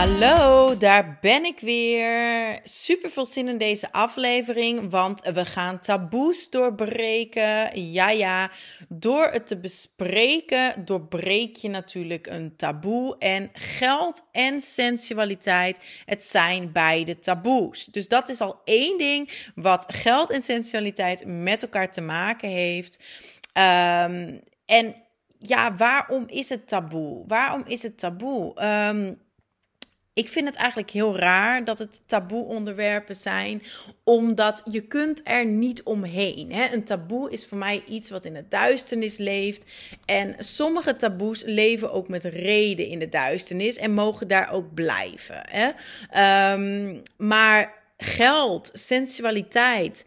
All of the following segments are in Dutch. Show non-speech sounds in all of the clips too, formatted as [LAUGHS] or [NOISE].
Hallo, daar ben ik weer. Super veel zin in deze aflevering, want we gaan taboes doorbreken. Ja, ja, door het te bespreken doorbreek je natuurlijk een taboe. En geld en sensualiteit, het zijn beide taboes. Dus dat is al één ding wat geld en sensualiteit met elkaar te maken heeft. Um, en ja, waarom is het taboe? Waarom is het taboe? Um, ik vind het eigenlijk heel raar dat het taboe onderwerpen zijn, omdat je kunt er niet omheen. Hè? Een taboe is voor mij iets wat in de duisternis leeft. En sommige taboes leven ook met reden in de duisternis en mogen daar ook blijven. Hè? Um, maar geld, sensualiteit,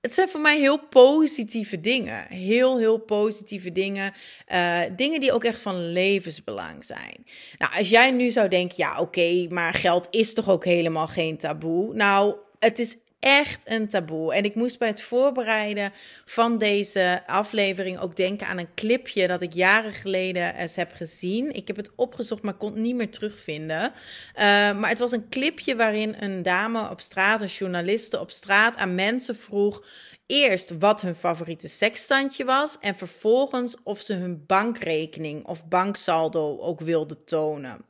het zijn voor mij heel positieve dingen. Heel, heel positieve dingen. Uh, dingen die ook echt van levensbelang zijn. Nou, als jij nu zou denken, ja oké, maar geld is toch ook helemaal geen taboe? Nou, het is echt een taboe. En ik moest bij het voorbereiden van deze aflevering ook denken aan een clipje dat ik jaren geleden eens heb gezien. Ik heb het opgezocht, maar kon het niet meer terugvinden. Uh, maar het was een clipje waarin een dame op straat, een journaliste op straat, aan mensen vroeg eerst wat hun favoriete seksstandje was en vervolgens of ze hun bankrekening of banksaldo ook wilden tonen.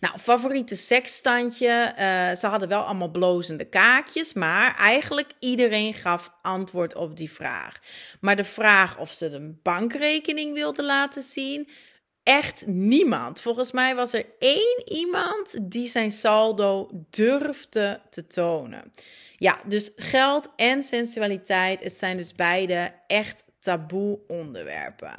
Nou, favoriete seksstandje. Uh, ze hadden wel allemaal blozende kaakjes, maar eigenlijk iedereen gaf antwoord op die vraag. Maar de vraag of ze een bankrekening wilden laten zien, echt niemand. Volgens mij was er één iemand die zijn saldo durfde te tonen. Ja, dus geld en sensualiteit, het zijn dus beide echt taboe onderwerpen.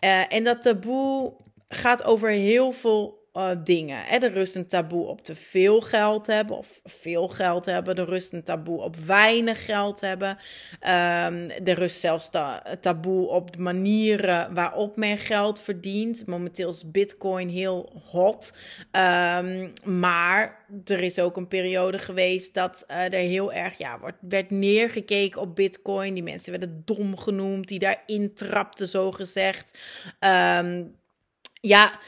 Uh, en dat taboe gaat over heel veel uh, dingen. Er rust een taboe op te veel geld hebben of veel geld hebben. Er rust een taboe op weinig geld hebben. Um, er rust zelfs ta taboe op de manieren waarop men geld verdient. Momenteel is Bitcoin heel hot. Um, maar er is ook een periode geweest dat uh, er heel erg ja, wordt, werd neergekeken op Bitcoin. Die mensen werden dom genoemd, die daarin trapten, zo gezegd. Um, ja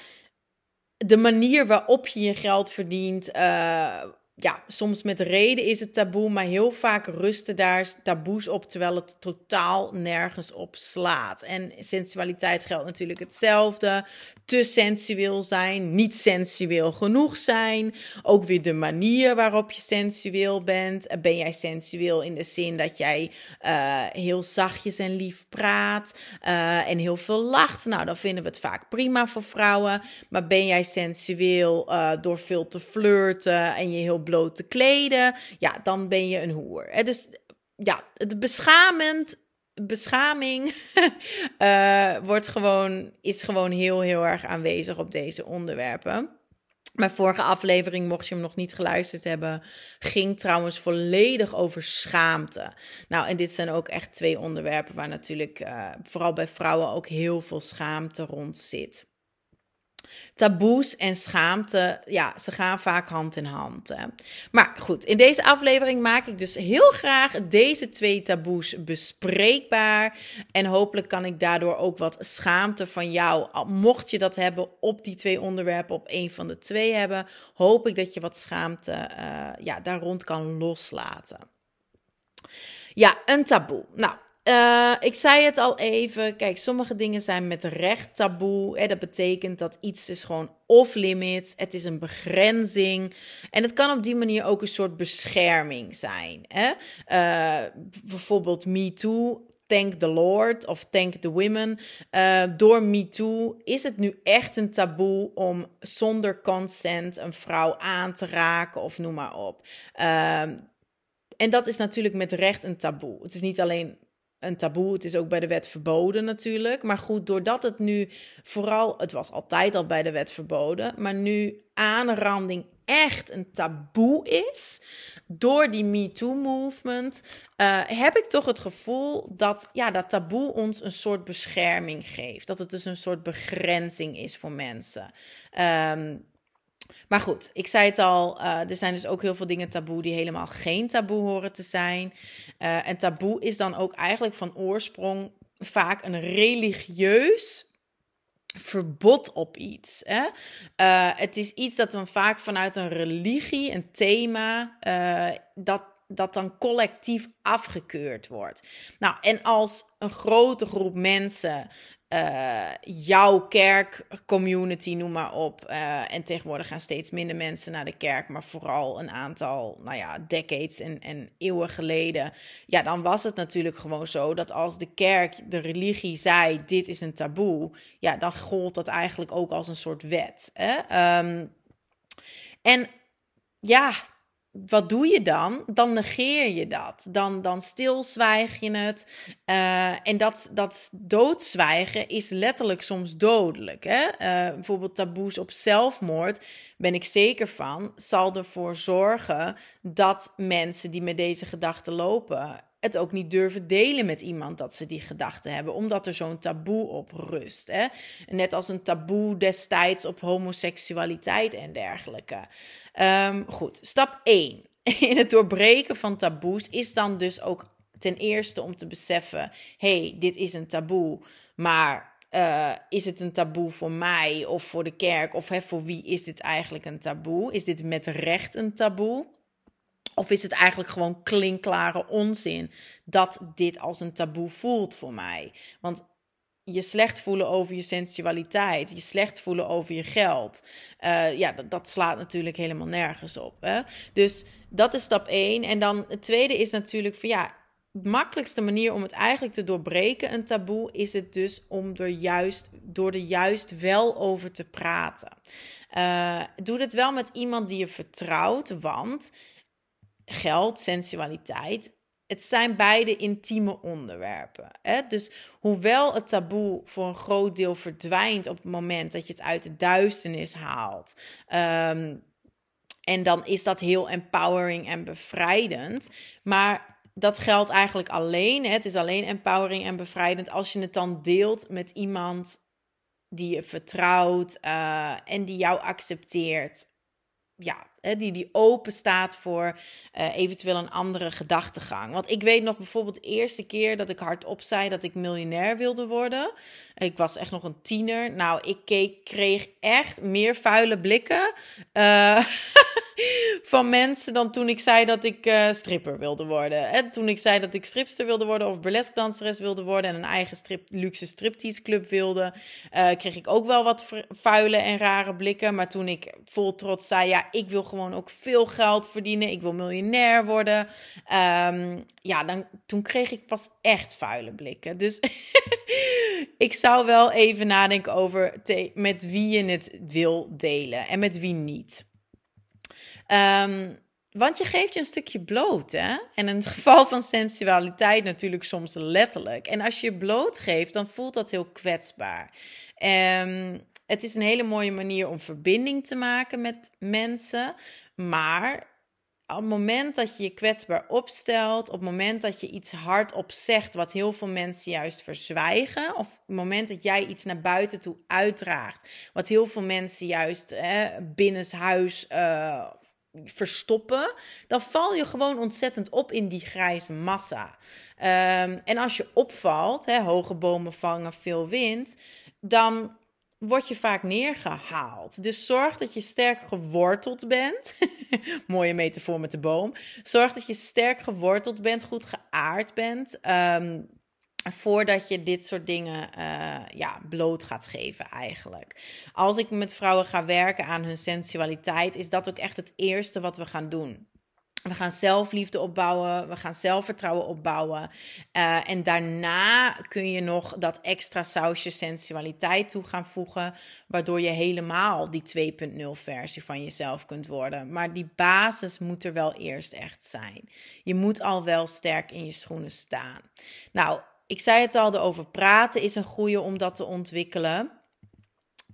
de manier waarop je je geld verdient, uh, ja, soms met reden is het taboe, maar heel vaak rusten daar taboes op, terwijl het totaal nergens op slaat. En sensualiteit geldt natuurlijk hetzelfde. Te sensueel zijn, niet sensueel genoeg zijn. Ook weer de manier waarop je sensueel bent. Ben jij sensueel in de zin dat jij uh, heel zachtjes en lief praat uh, en heel veel lacht? Nou, dan vinden we het vaak prima voor vrouwen. Maar ben jij sensueel uh, door veel te flirten en je heel bloot te kleden, ja, dan ben je een hoer. Dus ja, het beschamend beschaming uh, [LAUGHS] wordt gewoon, is gewoon heel, heel erg aanwezig op deze onderwerpen. Mijn vorige aflevering, mocht je hem nog niet geluisterd hebben, ging trouwens volledig over schaamte. Nou, en dit zijn ook echt twee onderwerpen waar natuurlijk uh, vooral bij vrouwen ook heel veel schaamte rond zit. Taboes en schaamte, ja, ze gaan vaak hand in hand. Hè. Maar goed, in deze aflevering maak ik dus heel graag deze twee taboes bespreekbaar. En hopelijk kan ik daardoor ook wat schaamte van jou, mocht je dat hebben op die twee onderwerpen, op een van de twee hebben, hoop ik dat je wat schaamte uh, ja, daar rond kan loslaten. Ja, een taboe. Nou, uh, ik zei het al even. Kijk, sommige dingen zijn met recht taboe. Hè, dat betekent dat iets is gewoon off-limits. Het is een begrenzing. En het kan op die manier ook een soort bescherming zijn. Hè? Uh, bijvoorbeeld Me Too. Thank the Lord of Thank the Women. Door Me Too is het nu echt een taboe om zonder consent een vrouw aan te raken of noem maar op. Uh, en dat is natuurlijk met recht een taboe. Het is niet alleen een taboe. Het is ook bij de wet verboden natuurlijk. Maar goed, doordat het nu vooral, het was altijd al bij de wet verboden, maar nu aanranding echt een taboe is, door die MeToo-movement, uh, heb ik toch het gevoel dat ja, dat taboe ons een soort bescherming geeft. Dat het dus een soort begrenzing is voor mensen. Um, maar goed, ik zei het al, uh, er zijn dus ook heel veel dingen taboe die helemaal geen taboe horen te zijn. Uh, en taboe is dan ook eigenlijk van oorsprong vaak een religieus verbod op iets. Hè? Uh, het is iets dat dan vaak vanuit een religie, een thema, dat dat dan collectief afgekeurd wordt. Nou, en als een grote groep mensen uh, jouw kerkcommunity, noem maar op. Uh, en tegenwoordig gaan steeds minder mensen naar de kerk, maar vooral een aantal, nou ja, decades en, en eeuwen geleden. Ja, dan was het natuurlijk gewoon zo dat als de kerk, de religie zei: dit is een taboe, ja, dan gold dat eigenlijk ook als een soort wet. Hè? Um, en ja, wat doe je dan? Dan negeer je dat. Dan, dan stilzwijg je het. Uh, en dat, dat doodzwijgen is letterlijk soms dodelijk. Hè? Uh, bijvoorbeeld taboes op zelfmoord, ben ik zeker van, zal ervoor zorgen dat mensen die met deze gedachten lopen, het ook niet durven delen met iemand dat ze die gedachten hebben, omdat er zo'n taboe op rust. Hè? Net als een taboe destijds op homoseksualiteit en dergelijke. Um, goed, stap 1 [LAUGHS] in het doorbreken van taboes is dan dus ook ten eerste om te beseffen: hey, dit is een taboe, maar uh, is het een taboe voor mij of voor de kerk? Of hè, voor wie is dit eigenlijk een taboe? Is dit met recht een taboe? Of is het eigenlijk gewoon klinkklare onzin dat dit als een taboe voelt voor mij? Want je slecht voelen over je sensualiteit, je slecht voelen over je geld. Uh, ja, dat, dat, slaat natuurlijk helemaal nergens op. Hè? Dus dat is stap 1. En dan het tweede is natuurlijk van ja, de makkelijkste manier om het eigenlijk te doorbreken, een taboe, is het dus om er juist, door er juist wel over te praten. Uh, doe het wel met iemand die je vertrouwt, want geld, sensualiteit, het zijn beide intieme onderwerpen. Hè? Dus hoewel het taboe voor een groot deel verdwijnt op het moment dat je het uit de duisternis haalt. Um, en dan is dat heel empowering en bevrijdend. Maar dat geldt eigenlijk alleen. Hè? Het is alleen empowering en bevrijdend als je het dan deelt met iemand die je vertrouwt uh, en die jou accepteert. Ja, die, die open staat voor uh, eventueel een andere gedachtegang. Want ik weet nog bijvoorbeeld de eerste keer dat ik hardop zei dat ik miljonair wilde worden. Ik was echt nog een tiener. Nou, ik kreeg echt meer vuile blikken uh, [LAUGHS] van mensen dan toen ik zei dat ik uh, stripper wilde worden. En toen ik zei dat ik stripster wilde worden of burlesque danseres wilde worden en een eigen strip, luxe striptease club wilde, kreeg ik ook wel wat vuile en rare blikken. Maar toen ik vol trots zei, ja, ik wil gewoon ook veel geld verdienen. Ik wil miljonair worden. Um, ja, dan, toen kreeg ik pas echt vuile blikken. Dus [LAUGHS] ik zou wel even nadenken over met wie je het wil delen en met wie niet. Um, want je geeft je een stukje bloot, hè? En in het [LAUGHS] geval van sensualiteit natuurlijk soms letterlijk. En als je bloot geeft, dan voelt dat heel kwetsbaar. Um, het is een hele mooie manier om verbinding te maken met mensen. Maar op het moment dat je je kwetsbaar opstelt, op het moment dat je iets hardop zegt, wat heel veel mensen juist verzwijgen, of op het moment dat jij iets naar buiten toe uitdraagt, wat heel veel mensen juist hè, binnenshuis verstoppen, dan val je gewoon ontzettend op in die grijze massa. Um, en als je opvalt, hè, hoge bomen vangen veel wind, dan word je vaak neergehaald. Dus zorg dat je sterk geworteld bent. [LAUGHS] Mooie metafoor met de boom. Zorg dat je sterk geworteld bent, goed geaard bent. Um, voordat je dit soort dingen uh, ja, bloot gaat geven eigenlijk. Als ik met vrouwen ga werken aan hun sensualiteit, is dat ook echt het eerste wat we gaan doen. We gaan zelfliefde opbouwen, we gaan zelfvertrouwen opbouwen. Uh, en daarna kun je nog dat extra sausje sensualiteit toe gaan voegen, waardoor je helemaal die 2.0 versie van jezelf kunt worden. Maar die basis moet er wel eerst echt zijn. Je moet al wel sterk in je schoenen staan. Nou, ik zei het al, over praten is een goede om dat te ontwikkelen.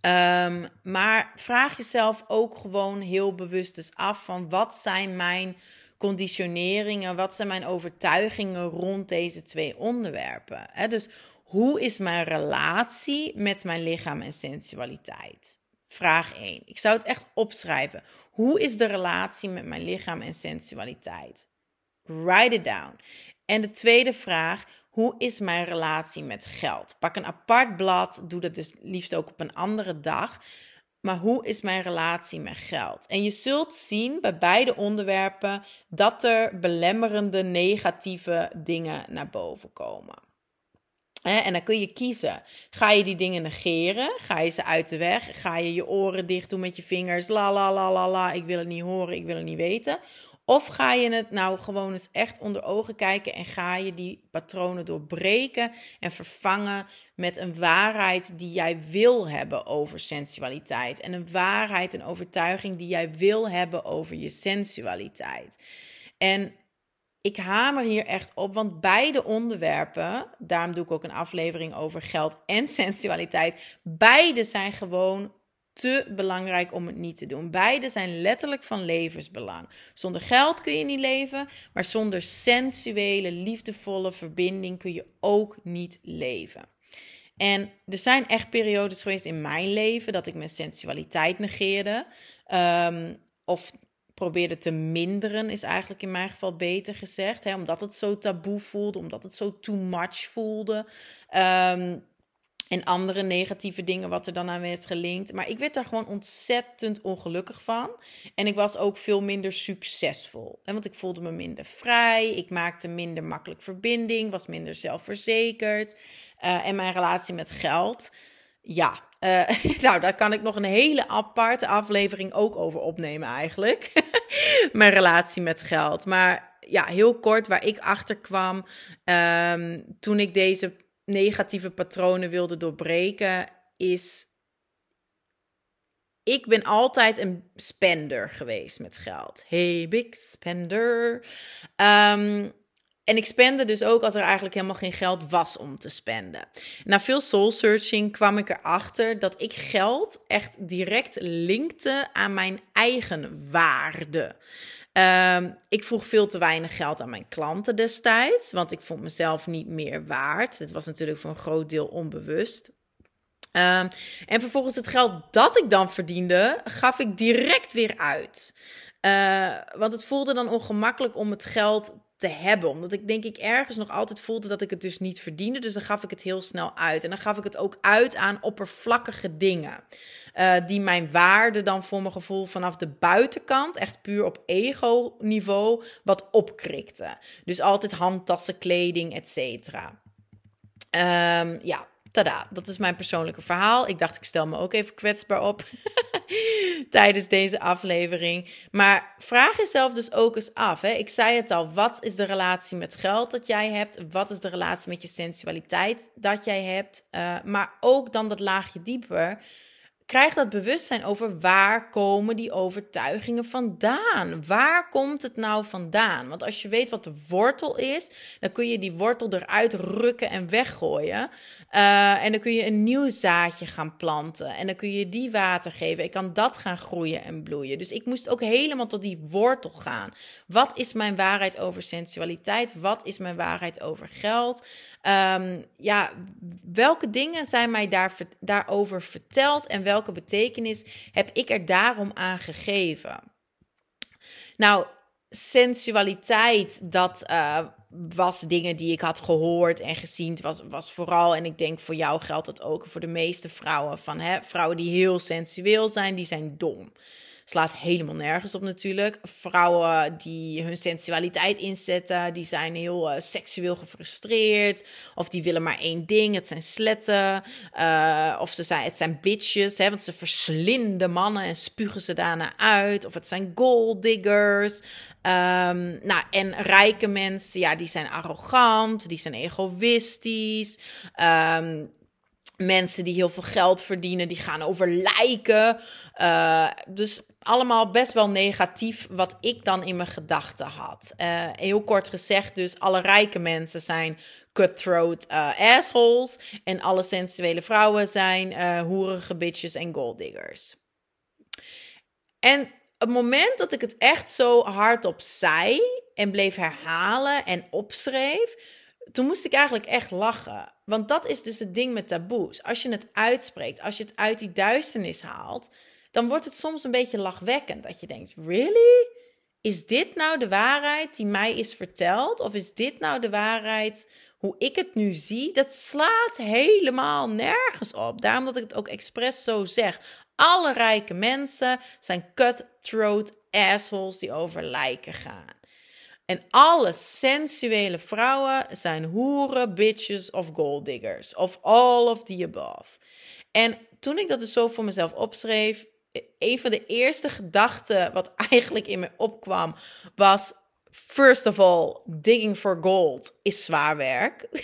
Ehm, maar vraag jezelf ook gewoon heel bewust dus af van wat zijn mijn conditioneringen, wat zijn mijn overtuigingen rond deze twee onderwerpen. Dus hoe is mijn relatie met mijn lichaam en sensualiteit? Vraag 1. Ik zou het echt opschrijven. Hoe is de relatie met mijn lichaam en sensualiteit? Write it down. En de tweede vraag, hoe is mijn relatie met geld? Pak een apart blad, doe dat dus liefst ook op een andere dag. Maar hoe is mijn relatie met geld? En je zult zien bij beide onderwerpen dat er belemmerende negatieve dingen naar boven komen. En dan kun je kiezen. Ga je die dingen negeren? Ga je ze uit de weg? Ga je je oren dicht doen met je vingers? La la la la la, ik wil het niet horen, ik wil het niet weten. Of ga je het nou gewoon eens echt onder ogen kijken en ga je die patronen doorbreken en vervangen met een waarheid die jij wil hebben over sensualiteit. En een waarheid, een overtuiging die jij wil hebben over je sensualiteit. En ik hamer hier echt op, want beide onderwerpen, daarom doe ik ook een aflevering over geld en [LAUGHS] sensualiteit, beide zijn gewoon te belangrijk om het niet te doen. Beide zijn letterlijk van levensbelang. Zonder geld kun je niet leven, maar zonder sensuele, liefdevolle verbinding kun je ook niet leven. En er zijn echt periodes geweest in mijn leven dat ik mijn sensualiteit negeerde. Um, of probeerde te minderen, is eigenlijk in mijn geval beter gezegd. Hè, omdat het zo taboe voelde, omdat het zo too much voelde. Um, en andere negatieve dingen wat er dan aan werd gelinkt. Maar ik werd daar gewoon ontzettend ongelukkig van. En ik was ook veel minder succesvol. Want ik voelde me minder vrij. Ik maakte minder makkelijk verbinding. Was minder zelfverzekerd. Uh, en mijn relatie met geld. Ja, uh, [LAUGHS] nou, daar kan ik nog een hele aparte aflevering ook over opnemen eigenlijk. [LAUGHS] mijn relatie met geld. Maar ja, heel kort waar ik achter kwam um, toen ik deze negatieve patronen wilde doorbreken, is. Ik ben altijd een spender geweest met geld. Hey, big spender. Um, en ik spende dus ook als er eigenlijk helemaal geen geld was om te spenden. Na veel soul searching kwam ik erachter dat ik geld echt direct linkte aan mijn eigen waarde. Um, ik vroeg veel te weinig geld aan mijn klanten destijds, want ik vond mezelf niet meer waard. Het was natuurlijk voor een groot deel onbewust. Um, en vervolgens het geld dat ik dan verdiende, gaf ik direct weer uit. Uh, want het voelde dan ongemakkelijk om het geld te hebben. Omdat ik denk ik ergens nog altijd voelde dat ik het dus niet verdiende. Dus dan gaf ik het heel snel uit. En dan gaf ik het ook uit aan oppervlakkige dingen. Uh, die mijn waarde dan voor mijn gevoel vanaf de buitenkant, echt puur op ego-niveau, wat opkrikte. Dus altijd handtassen, kleding, et cetera. Um, ja, tada, dat is mijn persoonlijke verhaal. Ik dacht, ik stel me ook even kwetsbaar op [LAUGHS] tijdens deze aflevering. Maar vraag jezelf dus ook eens af. Hè? Ik zei het al, wat is de relatie met geld dat jij hebt? Wat is de relatie met je sensualiteit dat jij hebt? Uh, maar ook dan dat laagje dieper krijg dat bewustzijn over waar komen die overtuigingen vandaan? Waar komt het nou vandaan? Want als je weet wat de wortel is, dan kun je die wortel eruit rukken en weggooien. Uh, en dan kun je een nieuw zaadje gaan planten. En dan kun je die water geven. Ik kan dat gaan groeien en bloeien. Dus ik moest ook helemaal tot die wortel gaan. Wat is mijn waarheid over sensualiteit? Wat is mijn waarheid over geld? Um, ja, welke dingen zijn mij daar, daarover verteld en welke betekenis heb ik er daarom aan gegeven? Nou, sensualiteit, dat uh, was dingen die ik had gehoord en gezien. Het was, was vooral, en ik denk voor jou geldt dat ook voor de meeste vrouwen, van hè, vrouwen die heel sensueel zijn, die zijn dom slaat helemaal nergens op natuurlijk. Vrouwen die hun sensualiteit inzetten, die zijn heel uh, seksueel gefrustreerd. Of die willen maar één ding, het zijn sletten. Uh, of ze zijn, het zijn bitches, hè, want ze verslinden mannen en spugen ze daarna uit. Of het zijn gold diggers. Um, nou, en rijke mensen, ja, die zijn arrogant, die zijn egoïstisch. Um, mensen die heel veel geld verdienen, die gaan over lijken. Uh, dus allemaal best wel negatief wat ik dan in mijn gedachten had. Uh, heel kort gezegd, dus alle rijke mensen zijn cutthroat uh, assholes. En alle sensuele vrouwen zijn uh, hoerige bitches en golddiggers. En het moment dat ik het echt zo hardop zei en bleef herhalen en opschreef, toen moest ik eigenlijk echt lachen. Want dat is dus het ding met taboes. Als je het uitspreekt, als je het uit die duisternis haalt, dan wordt het soms een beetje lachwekkend. Dat je denkt: really? Is dit nou de waarheid die mij is verteld? Of is dit nou de waarheid hoe ik het nu zie? Dat slaat helemaal nergens op. Daarom dat ik het ook expres zo zeg. Alle rijke mensen zijn cutthroat assholes die over lijken gaan. En alle sensuele vrouwen zijn hoeren, bitches of golddiggers. Of all of the above. En toen ik dat dus zo voor mezelf opschreef, een van de eerste gedachten wat eigenlijk in me opkwam was: first of all, digging for gold is zwaar werk. [LAUGHS]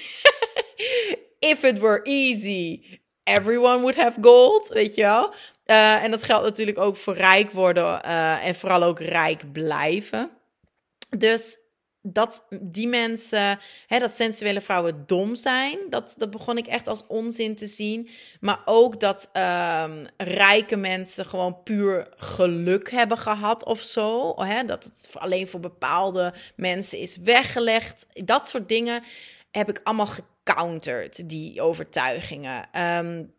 If it were easy, everyone would have gold, weet je wel. Uh, en dat geldt natuurlijk ook voor rijk worden uh, en vooral ook rijk blijven. Dus dat die mensen, hè, dat sensuele vrouwen dom zijn, dat, dat begon ik echt als onzin te zien. Maar ook dat um, rijke mensen gewoon puur geluk hebben gehad of zo. Hè, dat het alleen voor bepaalde mensen is weggelegd. Dat soort dingen heb ik allemaal gecounterd, die overtuigingen. Um,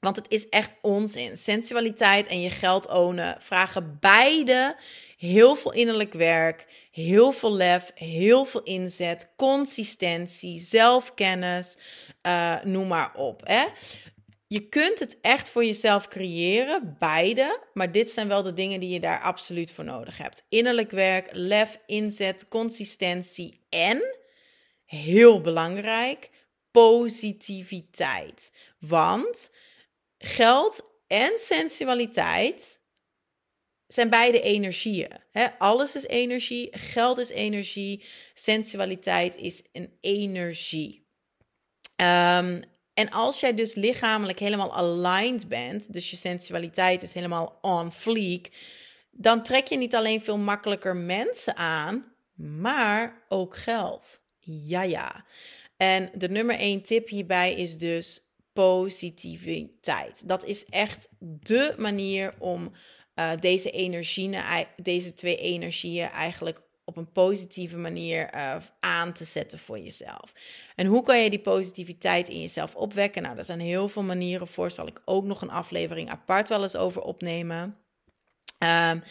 want het is echt onzin. Sensualiteit en je geld ownen vragen beide heel veel innerlijk werk, heel veel lef, heel veel inzet, consistentie, zelfkennis, uh, noem maar op. Hè? Je kunt het echt voor jezelf creëren, beide. Maar dit zijn wel de dingen die je daar absoluut voor nodig hebt: innerlijk werk, lef, inzet, consistentie en heel belangrijk, positiviteit. Want geld en sensualiteit zijn beide energieën. Hè? Alles is energie, geld is energie, sensualiteit is een energie. Um, en als jij dus lichamelijk helemaal aligned bent, dus je sensualiteit is helemaal on fleek, dan trek je niet alleen veel makkelijker mensen aan, maar ook geld. Ja, ja. En de nummer één tip hierbij is dus positiviteit. Dat is echt de manier om uh, deze energieën, deze twee energieën eigenlijk op een positieve manier uh, aan te zetten voor jezelf. En hoe kan je die positiviteit in jezelf opwekken? Nou, er zijn heel veel manieren voor. Zal ik ook nog een aflevering apart wel eens over opnemen. Um,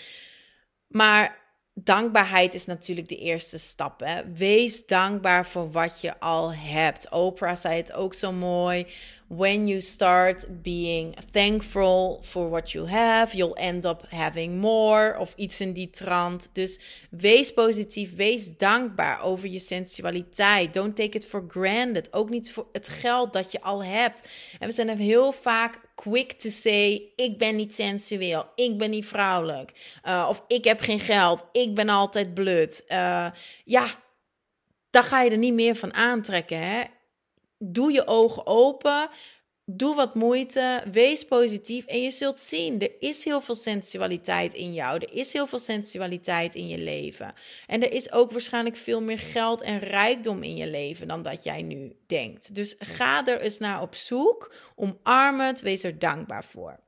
maar dankbaarheid is natuurlijk de eerste stap. Hè? Wees dankbaar voor wat je al hebt. Oprah zei het ook zo mooi. When you start being thankful for what you have, you'll end up having more. Of iets in die trant. Dus wees positief, wees dankbaar over je sensualiteit. Don't take it for granted. Ook niet voor het geld dat je al hebt. En we zijn er heel vaak quick to say: ik ben niet sensueel, ik ben niet vrouwelijk. Uh, of ik heb geen geld, ik ben altijd blut. Uh, ja, daar ga je er niet meer van aantrekken. Hè? Doe je ogen open. Doe wat moeite, wees positief en je zult zien, er is heel veel sensualiteit in jou. Er is heel veel sensualiteit in je leven. En er is ook waarschijnlijk veel meer geld en rijkdom in je leven dan dat jij nu denkt. Dus ga er eens naar op zoek, omarm het, wees er dankbaar voor.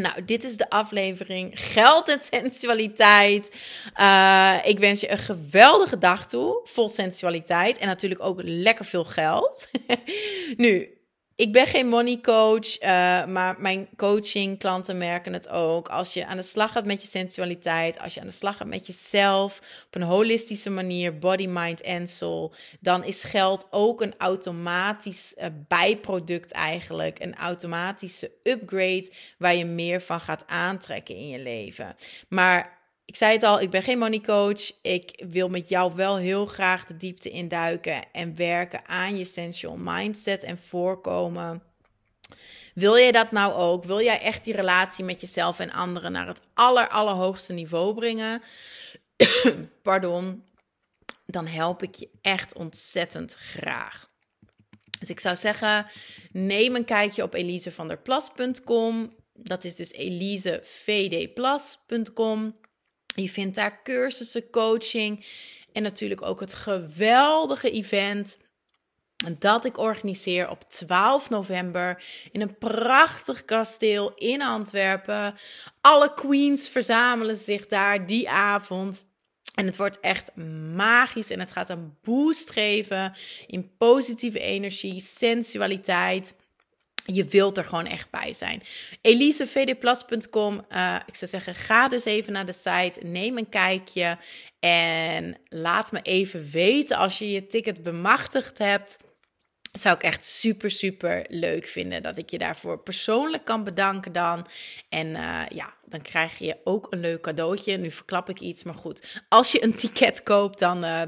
Nou, dit is de aflevering Geld en Sensualiteit. Uh, ik wens je een geweldige dag toe, vol sensualiteit en natuurlijk ook lekker veel geld. [LAUGHS] nu, ik ben geen money coach, uh, maar mijn coaching klanten merken het ook. Als je aan de slag gaat met je sensualiteit, als je aan de slag gaat met jezelf op een holistische manier, body, mind en soul, dan is geld ook een automatisch uh, bijproduct eigenlijk, een automatische upgrade waar je meer van gaat aantrekken in je leven. Maar ik zei het al, ik ben geen money coach. Ik wil met jou wel heel graag de diepte induiken en werken aan je sensual mindset en voorkomen. Wil jij dat nou ook? Wil jij echt die relatie met jezelf en anderen naar het aller, allerhoogste niveau brengen? [COUGHS] Pardon. Dan help ik je echt ontzettend graag. Dus ik zou zeggen, neem een kijkje op elisevanderplas.com. Dat is dus elisevdplas.com. Je vindt daar cursussen, coaching en natuurlijk ook het geweldige event dat ik organiseer op 12 november in een prachtig kasteel in Antwerpen. Alle queens verzamelen zich daar die avond. En het wordt echt magisch en het gaat een boost geven in positieve energie, sensualiteit. Je wilt er gewoon echt bij zijn. EliseVDPlas.com. Uh, eh, ik zou zeggen, ga dus even naar de site. Neem een kijkje. En laat me even weten als je je ticket bemachtigd hebt zou ik echt super, super leuk vinden. Dat ik je daarvoor persoonlijk kan bedanken dan. En uh, ja, dan krijg je ook een leuk cadeautje. Nu verklap ik iets, maar goed. Als je een ticket koopt, dan uh,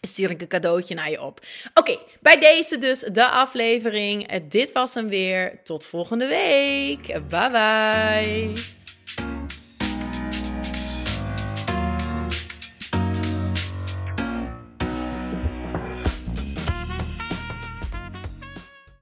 stuur ik een cadeautje naar je op. Oké, bij deze dus de aflevering. Dit was hem weer. Tot volgende week. Bye bye.